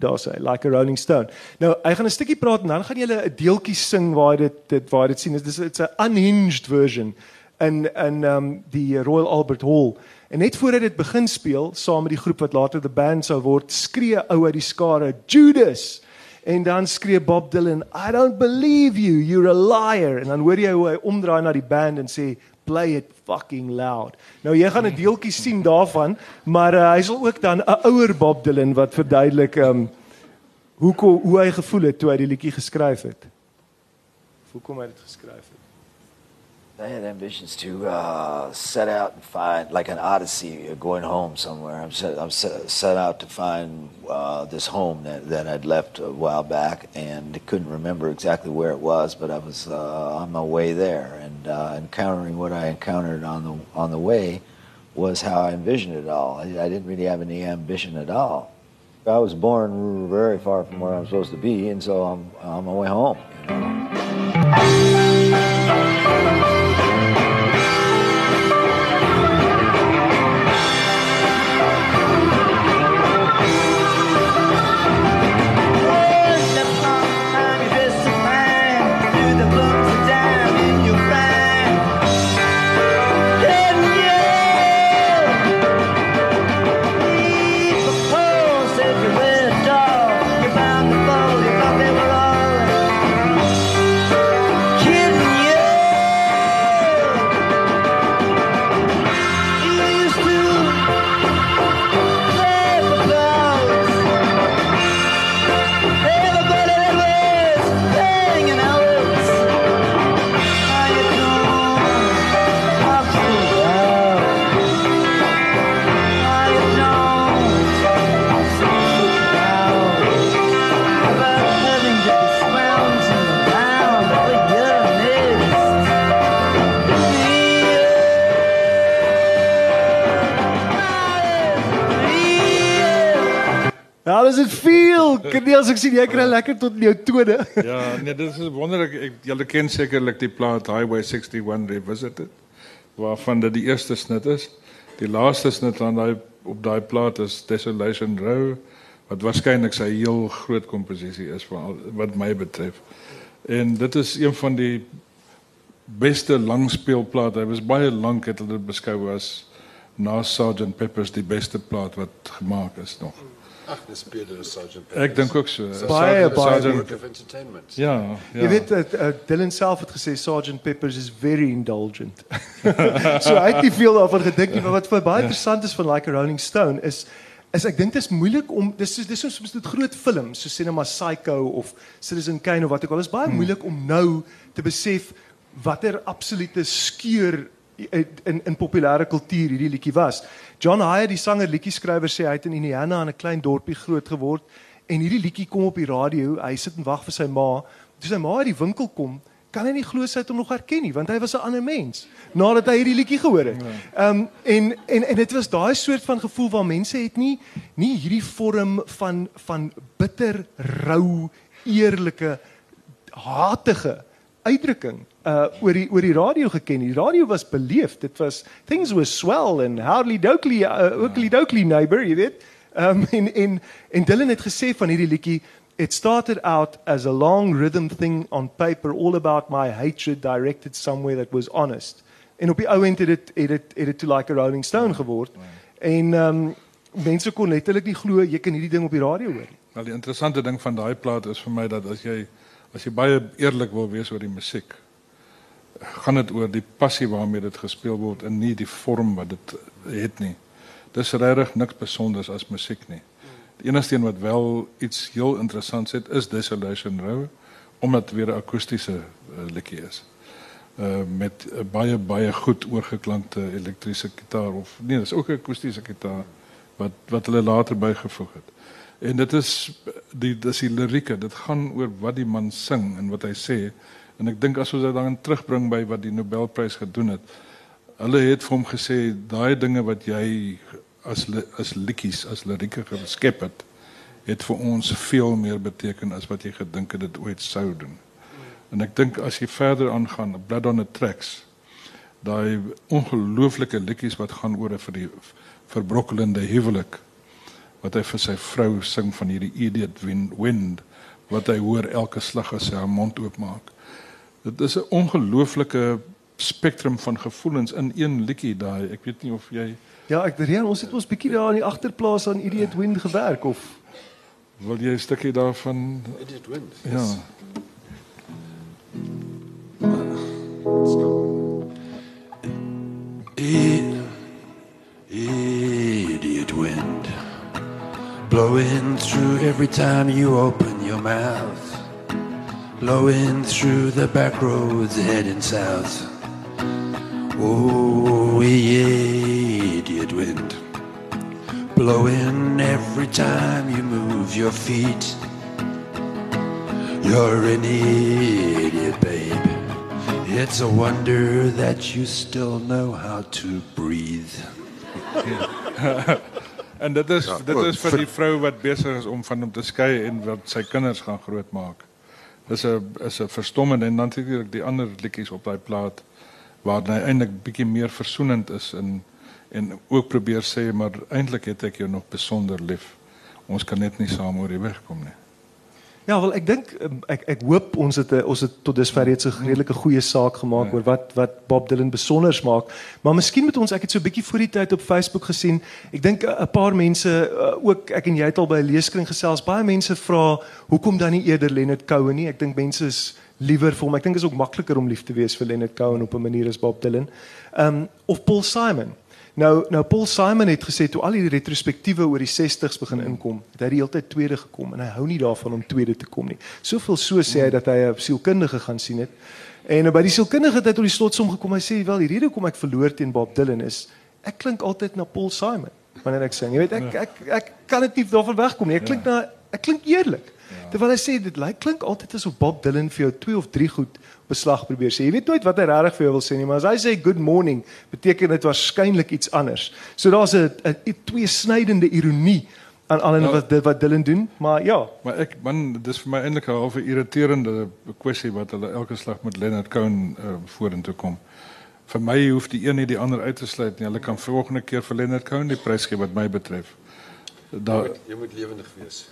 Daar's hy, like a rolling stone. Nou, hy gaan 'n stukkie praat en dan gaan julle 'n deeltjie sing waar dit dit waar dit sien. Dit is it's 'n unhinged version in in ehm um, die Royal Albert Hall. En net voor hy dit begin speel, saam met die groep wat later the band sou word, skree ou uit die skare, Judas. En dan skree Bob Dylan, I don't believe you, you're a liar. En dan hoor jy hoe hy omdraai na die band en sê, play it fucking loud. Nou jy gaan 'n deeltjie sien daarvan, maar uh, hy sal ook dan 'n ouer Bob Dylan wat verduidelik um, hoe hoe hy gevoel het toe hy die liedjie geskryf het. Hoekom hy dit geskryf het. I had ambitions to uh, set out and find like an odyssey, uh, going home somewhere. I'm set, I'm set, set out to find uh, this home that, that I'd left a while back, and couldn't remember exactly where it was, but I was uh, on my way there, and uh, encountering what I encountered on the on the way was how I envisioned it all. I, I didn't really have any ambition at all. I was born very far from where I'm supposed to be, and so I'm on my way home. You know? Ja, dis dit feel. Keneels ek sien jy kry lekker tot jou tone. Ja, nee, dit is wonderlik. Julle ken sekerlik die plaat Highway 61 Revisited waarvan dit die eerste snit is. Die laaste snit aan daai op daai plaat is Desolation Row wat waarskynlik sy heel groot komposisie is van wat my betref. En dit is een van die beste langspeelplate. Hy was baie lank het hulle dit beskou as na Sgt Pepper's die beste plaat wat gemaak is nog. Ag, dis beter as Sergeant. Ek dink ook so. Baie, baie Sergeant- of entertainment. Ja, ja. Jy weet uh, uh, Dylan self het gesê Sergeant Peppers is very indulgent. so hy het nie veel daarvan gedink nie, maar wat vir baie interessant is van Like a Rolling Stone is is ek dink dit is moeilik om dis is dis is soms dit groot films so sê nou maar Psycho of Citizen Kane of wat ook al is baie Hmm. moeilik om nou te besef watter absolute skeur in in populêre kultuur hierdie liedjie was. John Hyatt, die sanger liedjieskrywer sê hy het in Indiana in 'n klein dorpie groot geword en hierdie liedjie kom op die radio. Hy sit en wag vir sy ma. Toe sy ma uit die winkel kom, kan hy nie glo sy het hom nog herken nie want hy was 'n ander mens nadat hy hierdie liedjie gehoor het. Ehm um, en en en dit was daai soort van gevoel waar mense het nie nie hierdie vorm van van bitter rou eerlike hatige uitdrukking uh oor die oor die radio geken. Die radio was beleefd. Dit was things were swell and hardly dokely uh, oakley dokely neighbor, jy weet. Um en en en Dylan het gesê van hierdie liedjie It started out as a long rhythm thing on paper all about my hatred directed somewhere that was honest. En op die ou end het dit het dit het dit to like a Rolling Stone geword. En um mense kon letterlik nie glo jy kan hierdie ding op die radio hoor nie. Wel die interessante ding van daai plaat is vir my dat as jy as jy baie eerlik wil wees oor die musiek, gaan dit oor die passie waarmee dit gespeel word en nie die vorm wat dit het nie. Dis regtig niks besonders as musiek nie. Die enigste een wat wel iets heel interessants het is Desolation Row omdat dit weer 'n akoestiese uh, liedjie is. Uh met 'n baie baie goed oorgeklankte elektriese gitaar of nee, dis ook 'n akoestiese gitaar wat wat hulle later bygevoeg het. En dit is die dis die lirieke, dit gaan oor wat die man sing en wat hy sê. En ek dink as ons dit dan terugbring by wat die Nobelprys gedoen het. Hulle het vir hom gesê daai dinge wat jy as as liedjies, as lirieke geskep het, het vir ons veel meer beteken as wat jy gedink het dit ooit sou doen. En ek dink as jy verder aangaan, Blood on the Tracks, daai ongelooflike liedjies wat gaan oor 'n vir die verbrokkelende huwelik wat hy vir sy vrou sing van hierdie idiot wind, wind wat hy hoor elke slag as sy haar mond oopmaak. Dit is 'n ongelooflike spektrum van gevoelens in een liedjie daai. Ek weet nie of jy Ja, ek Rian, ons het ons bietjie daar in die agterplaas aan Idiot Wind gewerk of wil jy 'n stukkie daarvan Idiot wind. ja. Idiot wind blowing through every time you open your mouth, blowing through the back roads heading south. Oh, idiot wind blowing every time you move your feet. You're an idiot, babe. It's a wonder that you still know how to breathe. En dit is Ja, dit o, is vir vir- die vrou wat besig is om van hom te skei en wat sy kinders gaan grootmaak. Dis 'n is 'n verstommende en natuurlik die ander liedjies op daai plaat waar hy eintlik bietjie meer versoenend is en en ook probeer sê maar eintlik het ek jou nog besonder lief. Ons kan net nie saam oor die weg kom nie. Ja, wel ek dink um, ek ek hoop ons het ons het tot dusver reeds 'n redelike goeie saak gemaak oor wat wat Bob Dylan besonders maak. Maar miskien moet ons ek het so 'n bietjie voor die tyd op Facebook gesien. Ek dink 'n 'n paar mense uh, ook ek en jy het al by 'n leeskring gesels. Baie mense vra hoekom dan nie eerder Leonard Cohen nie. Ek dink mense is liewer vir hom. Ek dink is ook makliker om lief te wees vir Leonard Cohen op 'n manier as Bob Dylan. Ehm um, of Paul Simon. Nou nou Paul Simon het gesê toe al die retrospektiewe oor die 60s begin inkom, het hy die hele tyd tweede gekom en hy hou nie daarvan om tweede te kom nie. Soveel so sê hy dat hy 'n sielkundige gaan sien het. En by die sielkundige het hy tot die slotsom gekom. Hy sê wel die rede hoekom ek verloor teen Bob Dylan is ek klink altyd na Paul Simon wanneer ek sing. Jy weet ek ek ek kan dit nie daarvan wegkom nie. Ek klink na ek klink eerlik. Terwyl hy sê dit lyk klink altyd asof Bob Dylan vir jou twee of drie goed beslag probeer sê. Jy weet nooit wat hy regtig vir jou wil sê nie, maar as hy sê good morning, beteken dit waarskynlik iets anders. So daar's 'n 'n twee snydende ironie aan alles Nou- wat dit wat Dylan doen, maar ja, Maar ek man dis vir my eintlik 'n half irriterende kwessie wat hulle elke slag met Leonard Cohen uh, vorentoe kom. Vir my hoef die een nie die ander uit te sluit nie. Hulle kan volgende keer vir Leonard Cohen die prys gee wat my betref. Daar Jy moet lewendig wees.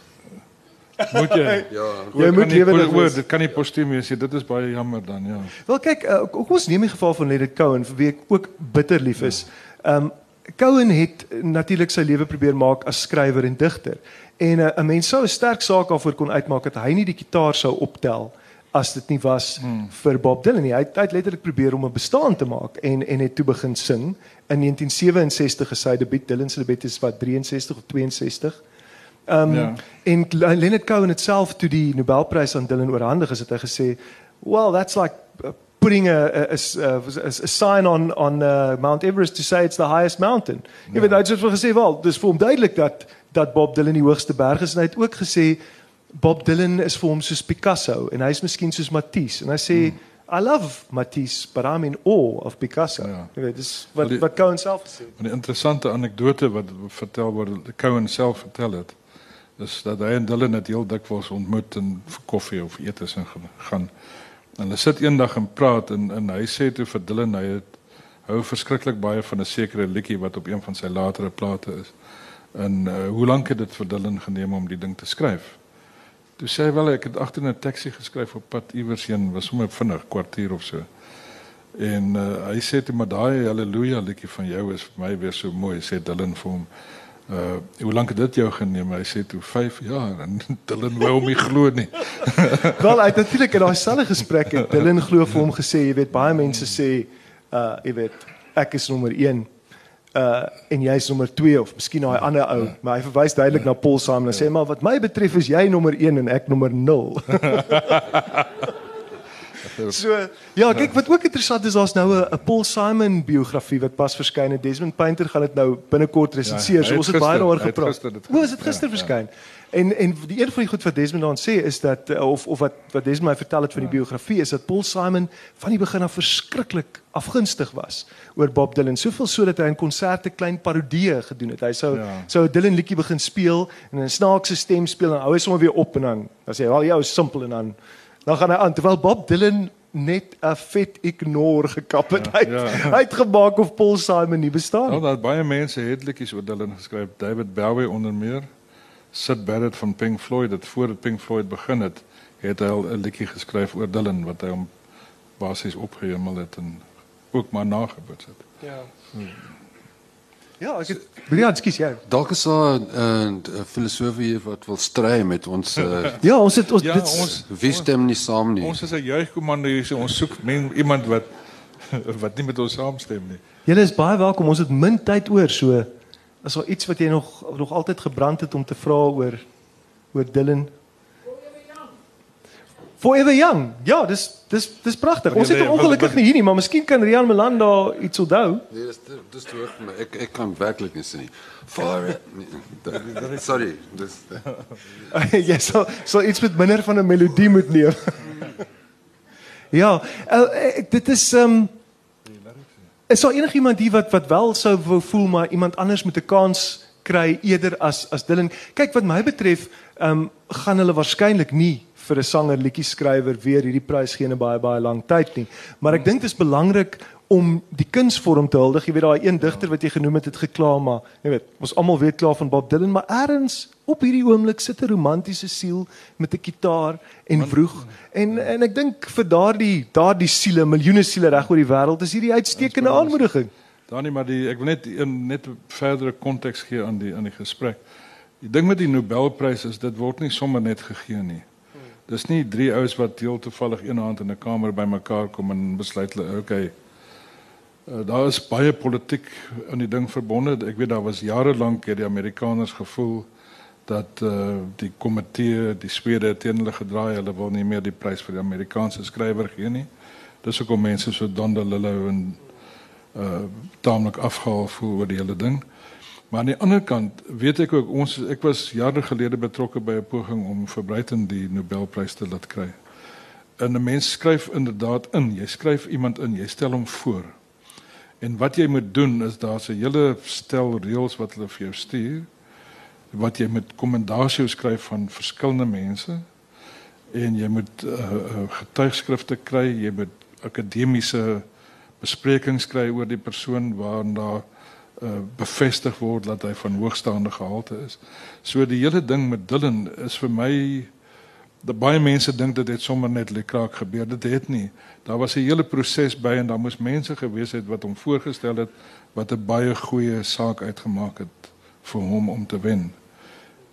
Moet jy Ja. Jy moet lewendig oor wees. dit kan nie postuum wees nie. Dit is baie jammer dan ja. Wel kyk, uh, kom ons neem die geval van Leonard Cohen vir wie ek ook bitter lief is. Ehm um, Cohen het natuurlik sy lewe probeer maak as skrywer en digter. En uh, 'n mens sou 'n sterk saak daarvoor kon uitmaak dat hy nie die kitaar sou optel as dit nie was hmm. vir Bob Dylan nie. Hy het, hy het letterlik probeer om 'n bestaan te maak en en het toe begin sing in 1967 gesê hy debuut Dylan se debuut is wat 63 of 62. Ehm um, ja. en Leonard Cohen het self toe die Nobelprys aan Dylan oorhandig is het hy gesê, "Well, that's like uh, putting a a, a, a, a sign on on uh, Mount Everest to say it's the highest mountain." Jy ja. weet hy het so gesê, "Wel, dis vir hom duidelik dat dat Bob Dylan die hoogste berg is." En hy het ook gesê Bob Dylan is vir hom soos Picasso en hy's miskien soos Matisse en hy sê hmm. I love Matisse, but I'm in awe of Picasso. Ja. Jy weet, dis wat die, wat Cohen self sê. 'n Interessante anekdote wat vertel word, Cohen self vertel het is dat hy en Dylan het heel dikwels ontmoet en vir koffie of etes en gaan. En hulle sit eendag en praat en en hy sê toe vir Dylan hy het hou verskriklik baie van 'n sekere liedjie wat op een van sy latere plate is. En uh, hoe lank het dit vir Dylan geneem om die ding te skryf? Toe sê hy wel ek het agter 'n taxi geskryf op pad iewers heen, was sommer vinnig kwartier of so. En uh, hy sê toe maar daai haleluja liedjie van jou is vir my weer so mooi, sê Dylan vir hom. Uh hoe lank het dit jou geneem? Hy sê toe 5 jaar en Dylan wou hom nie glo nie. Wel, hy het natuurlik in daai selfde gesprek het Dylan glo vir hom gesê, jy weet baie mense sê uh jy weet ek is nommer 1 uh en jy is nommer 2 of miskien daai ander ou, maar hy verwys duidelik na Paul Simon en sê maar wat my betref is jy nommer 1 en ek nommer 0. So ja, kyk wat ook interessant is, daar's nou 'n Paul Simon biografie wat pas verskyn het. Desmond Painter gaan dit nou binnekort resenseer. Ja, so ons het baie daaroor gepraat. O, is dit gister ja, verskyn? Ja. En en die een van die goed wat Desmond dan sê is dat eh, of of wat wat Desmond my vertel het van die ja. biografie is dat Paul Simon van die begin af verskriklik afgunstig was oor Bob Dylan. Soveel so dat hy in konserte klein parodieë gedoen het. Hy sou ja. sou 'n Dylan liedjie begin speel en 'n snaakse stem speel en hou hy sommer weer op en dan dan sê hy, "Wel, jou is simpel" en dan dan gaan hy aan terwyl Bob Dylan net 'n vet ignore gekap het. Ja, ja. Hy het gemaak of Paul Simon nie bestaan. Ja, daar baie mense het liedjies oor Dylan geskryf. David Bowie onder meer. Sid Barrett van Pink Floyd het voor dit Pink Floyd begin het, het hy al 'n liedjie geskryf oor Dylan wat hy hom basies opgehemel het en ook maar nageboot het. Ja. Hmm. Ja, ek het Brian, skus jy. Dalk is daar 'n uh, filosoof hier wat wil stry met ons uh, Ja, ons het ons ja, dit ons wie stem nie saam nie. Ons is 'n juigkommando hier, so ons soek men, iemand wat wat nie met ons saamstem nie. Julle is baie welkom. Ons het min tyd oor, so is daar iets wat jy nog nog altyd gebrand het om te vra oor oor Dylan? Forever Young. Ja, dis dis dis pragtig. Ons het ongelukkig nie hier nie, maar miskien kan Rian Melanda iets onthou. Nee, dis dis te hoog vir my. Ek ek kan werklik nie sien nie. For nee, Sorry, dis Ja, so so iets met minder van 'n melodie moet neem. ja, uh, dit is um, Is daar enigiemand hier wat wat wel sou wou voel maar iemand anders moet 'n kans kry eerder as as Dylan? Kyk wat my betref, ehm um, gaan hulle waarskynlik nie vir 'n sanger liedjie skrywer weer hierdie prys gee in 'n baie baie lang tyd nie. Maar ek dink dit is belangrik om die kunsvorm te huldig. Jy weet daai een digter wat jy genoem het het gekla maar jy weet, ons almal weet klaar van Bob Dylan, maar eers op hierdie oomblik sit 'n romantiese siel met 'n kitaar en vroeg en en ek dink vir daardie daardie siele, miljoene siele reg oor die wêreld is hierdie uitstekende aanmoediging. Danie, maar die ek wil net een net verdere konteks gee aan die aan die gesprek. Die ding met die Nobelprys is dit word nie sommer net gegee nie. Dis nie drie ouens wat heel toevallig een aand in 'n kamer bymekaar kom en besluit hulle okay. Uh, daar is baie politiek aan die ding verbonde. Ek weet daar was jare lank het die Amerikaners gevoel dat uh, die komitee die Swede teen hulle gedraai. Hulle wil nie meer die prys vir die Amerikaanse skrywer gee nie. Dis hoekom mense so Don DeLillo en uh taamlik afgehaal voel oor die hele ding. Maar aan die ander kant weet ek ook ons ek was jare gelede betrokke by 'n poging om vir Bruiten die Nobelprys te laat kry. En 'n mens skryf inderdaad in, jy skryf iemand in, jy stel hom voor. En wat jy moet doen is daar's 'n hele stel reëls wat hulle vir jou stuur wat jy met kommendasie skryf van verskillende mense en jy moet uh, getuigskrifte kry, jy moet akademiese besprekings kry oor die persoon waarna daar uh, bevestig word dat hy van hoogstaande gehalte is. So die hele ding met Dylan is vir my De baie mense dink dit het sommer net lekraak gebeur. Dit het nie. Daar was 'n hele proses by en daar moes mense gewees het wat hom voorgestel het wat 'n baie goeie saak uitgemaak het vir hom om te wen.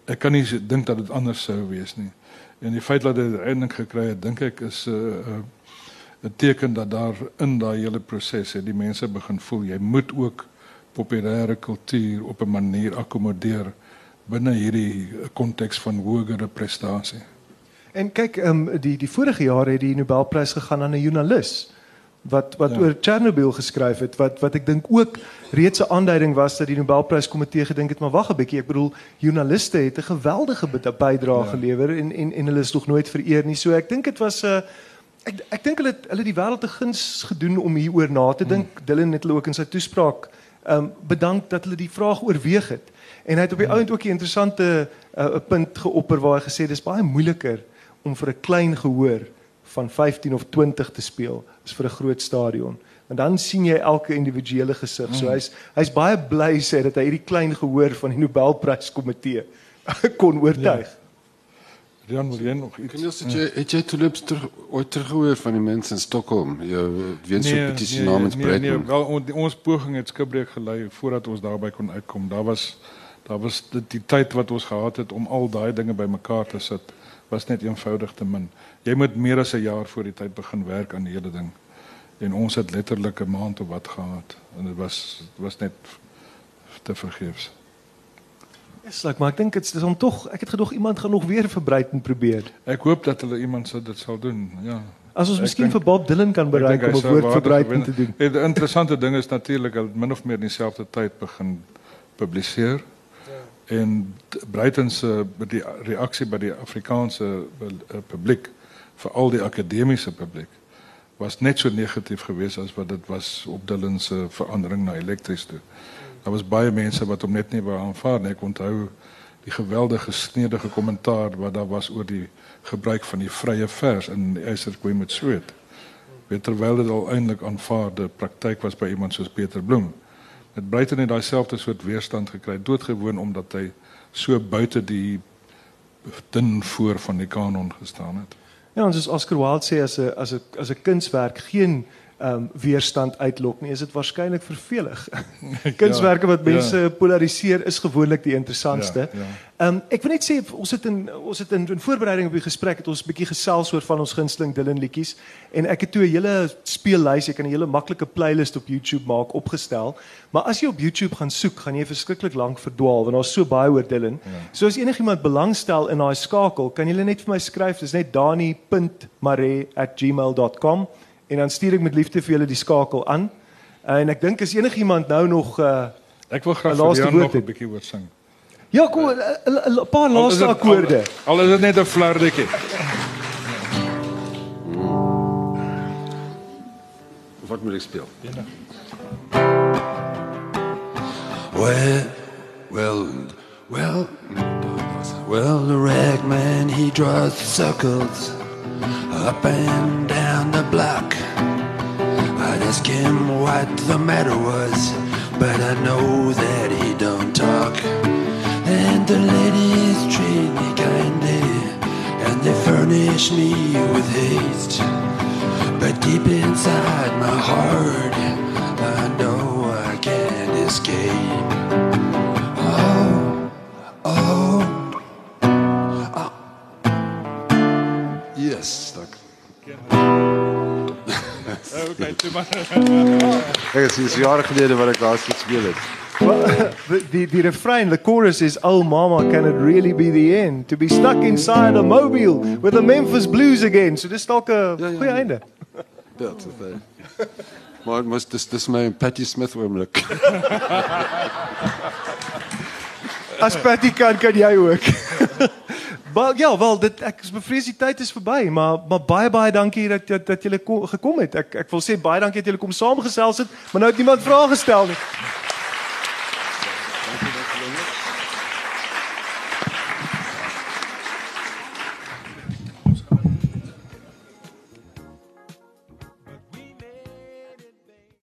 Ek kan nie dink dat dit anders sou wees nie. En die feit dat hy uiteindelik gekry het, dink ek is 'n uh, 'n uh, teken dat daar in daai hele proses het die mense begin voel jy moet ook populêre kultuur op 'n manier akkommodeer binne hierdie konteks van hogere prestasie. En kyk, ehm um, die die vorige jaar het die Nobelprys gegaan aan 'n joernalis wat wat ja. oor Chernobyl geskryf het wat wat ek dink ook reeds 'n aanduiding was dat die Nobelpryskomitee gedink het maar wag 'n bietjie ek bedoel joernaliste het 'n geweldige bydrae ja. gelewer en en en hulle is nog nooit vereer nie so ek dink dit was 'n uh, ek ek dink hulle hulle die wêreld te guns gedoen om hieroor na te dink hmm. Dylan het hulle ook in sy toespraak um, bedank dat hulle die vraag oorweeg het en hy het op die hmm. ount ook 'n interessante uh, punt geopper waar hy gesê dis baie moeiliker om vir 'n klein gehoor van 15 of 20 te speel as vir 'n groot stadion. En dan sien jy elke individuele gesig. So mm. hy's hy's baie bly sê dat hy hierdie klein gehoor van die Nobelpryskomitee kon oortuig. Ja. Rian wil jy nog iets? Kan jy sê jy het jy tulips ter ooit tergehoor van die mense in Stockholm? Jy weet so nee, petisie nee, namens nee, Breitman. Nee, wel on, ons poging het skibreek gelei voordat ons daarby kon uitkom. Daar was daar was die, die tyd wat ons gehad het om al daai dinge bymekaar te sit was net eenvoudig te min. Jy moet meer as 'n jaar voor die tyd begin werk aan die hele ding. En ons het letterlik 'n maand of wat gehad en dit was was net te vergeefs. Dis like, maar ek dink dit is om tog, ek het gedog iemand gaan nog weer verbreek en probeer. Ek hoop dat hulle iemand sou dit sal doen. Ja. As ons miskien vir Bob Dylan kan bereik om 'n woord verbreek te doen. Die interessante ding is natuurlik dat min of meer dieselfde tyd begin publiseer en Breiten se die reaksie by die Afrikaanse uh, publiek veral die akademiese publiek was net so negatief geweest as wat dit was op Dylan se verandering na elektries toe. Daar was baie mense wat hom net nie wou aanvaar nie. Ek onthou die geweldige snedige kommentaar wat daar was oor die gebruik van die vrye vers in Esther Queen met Sweet. Terwyl dit al eintlik aanvaarde praktyk was by iemand soos Peter Bloem het Bruiten net daai selfde soort weerstand gekry doodgewoon omdat hy so buite die dun voor van die kanon gestaan het. Ja, ons is Oscar Wilde sê as 'n as 'n as 'n kunswerk geen um, weerstand uitlok nie, is dit waarskynlik vervelig. Kunswerke wat ja, mense ja. polariseer is gewoonlik die interessantste. Ja, ja. Ehm ja, ja. um, ek wil net sê ons het in ons het in, in voorbereiding op die gesprek het ons 'n bietjie gesels oor van ons gunsteling Dylan liedjies en ek het toe 'n hele speellys, jy kan 'n hele maklike playlist op YouTube maak opgestel. Maar as jy op YouTube gaan soek, gaan jy verskriklik lank verdwaal want daar's so baie oor Dylan. Ja. So as enigiemand belangstel in daai skakel, kan jy net vir my skryf, dis net dani.mare@gmail.com en dan stuur ek met liefde vir julle die skakel aan. En ek dink as enigiemand nou nog uh ek wil graag vir jou nog 'n bietjie hoor sing. Ja, kom 'n paar laaste akkoorde. Al is dit net 'n flardetjie. Wat moet ek speel? Well, well, well, well, the ragman he draws circles. up and down block. I'd ask him what the matter was, but I know that he don't talk. And the ladies treat me kindly, and they furnish me with haste. But deep inside my heart, I know I can't escape. Oh, oh, oh. Yes, dank. Okay, toe maar. Ek is jare gelede wat ek laas gespeel het. the, the, the refrain, the chorus is, Oh, mama, can it really be the end? To be stuck inside a mobile with the Memphis Blues again. So, dis dalk 'n ja, ja, goeie ja. einde. Dit is. Maar mos dis dis my Patty Smith oomblik. As Patty kan, kan jy ook. Maar ja, wel dit ek is bevrees die tyd is verby, maar maar baie baie dankie dat dat, dat julle gekom het. Ek ek wil sê baie dankie dat julle kom saamgesels het, maar nou het niemand vrae gestel nie.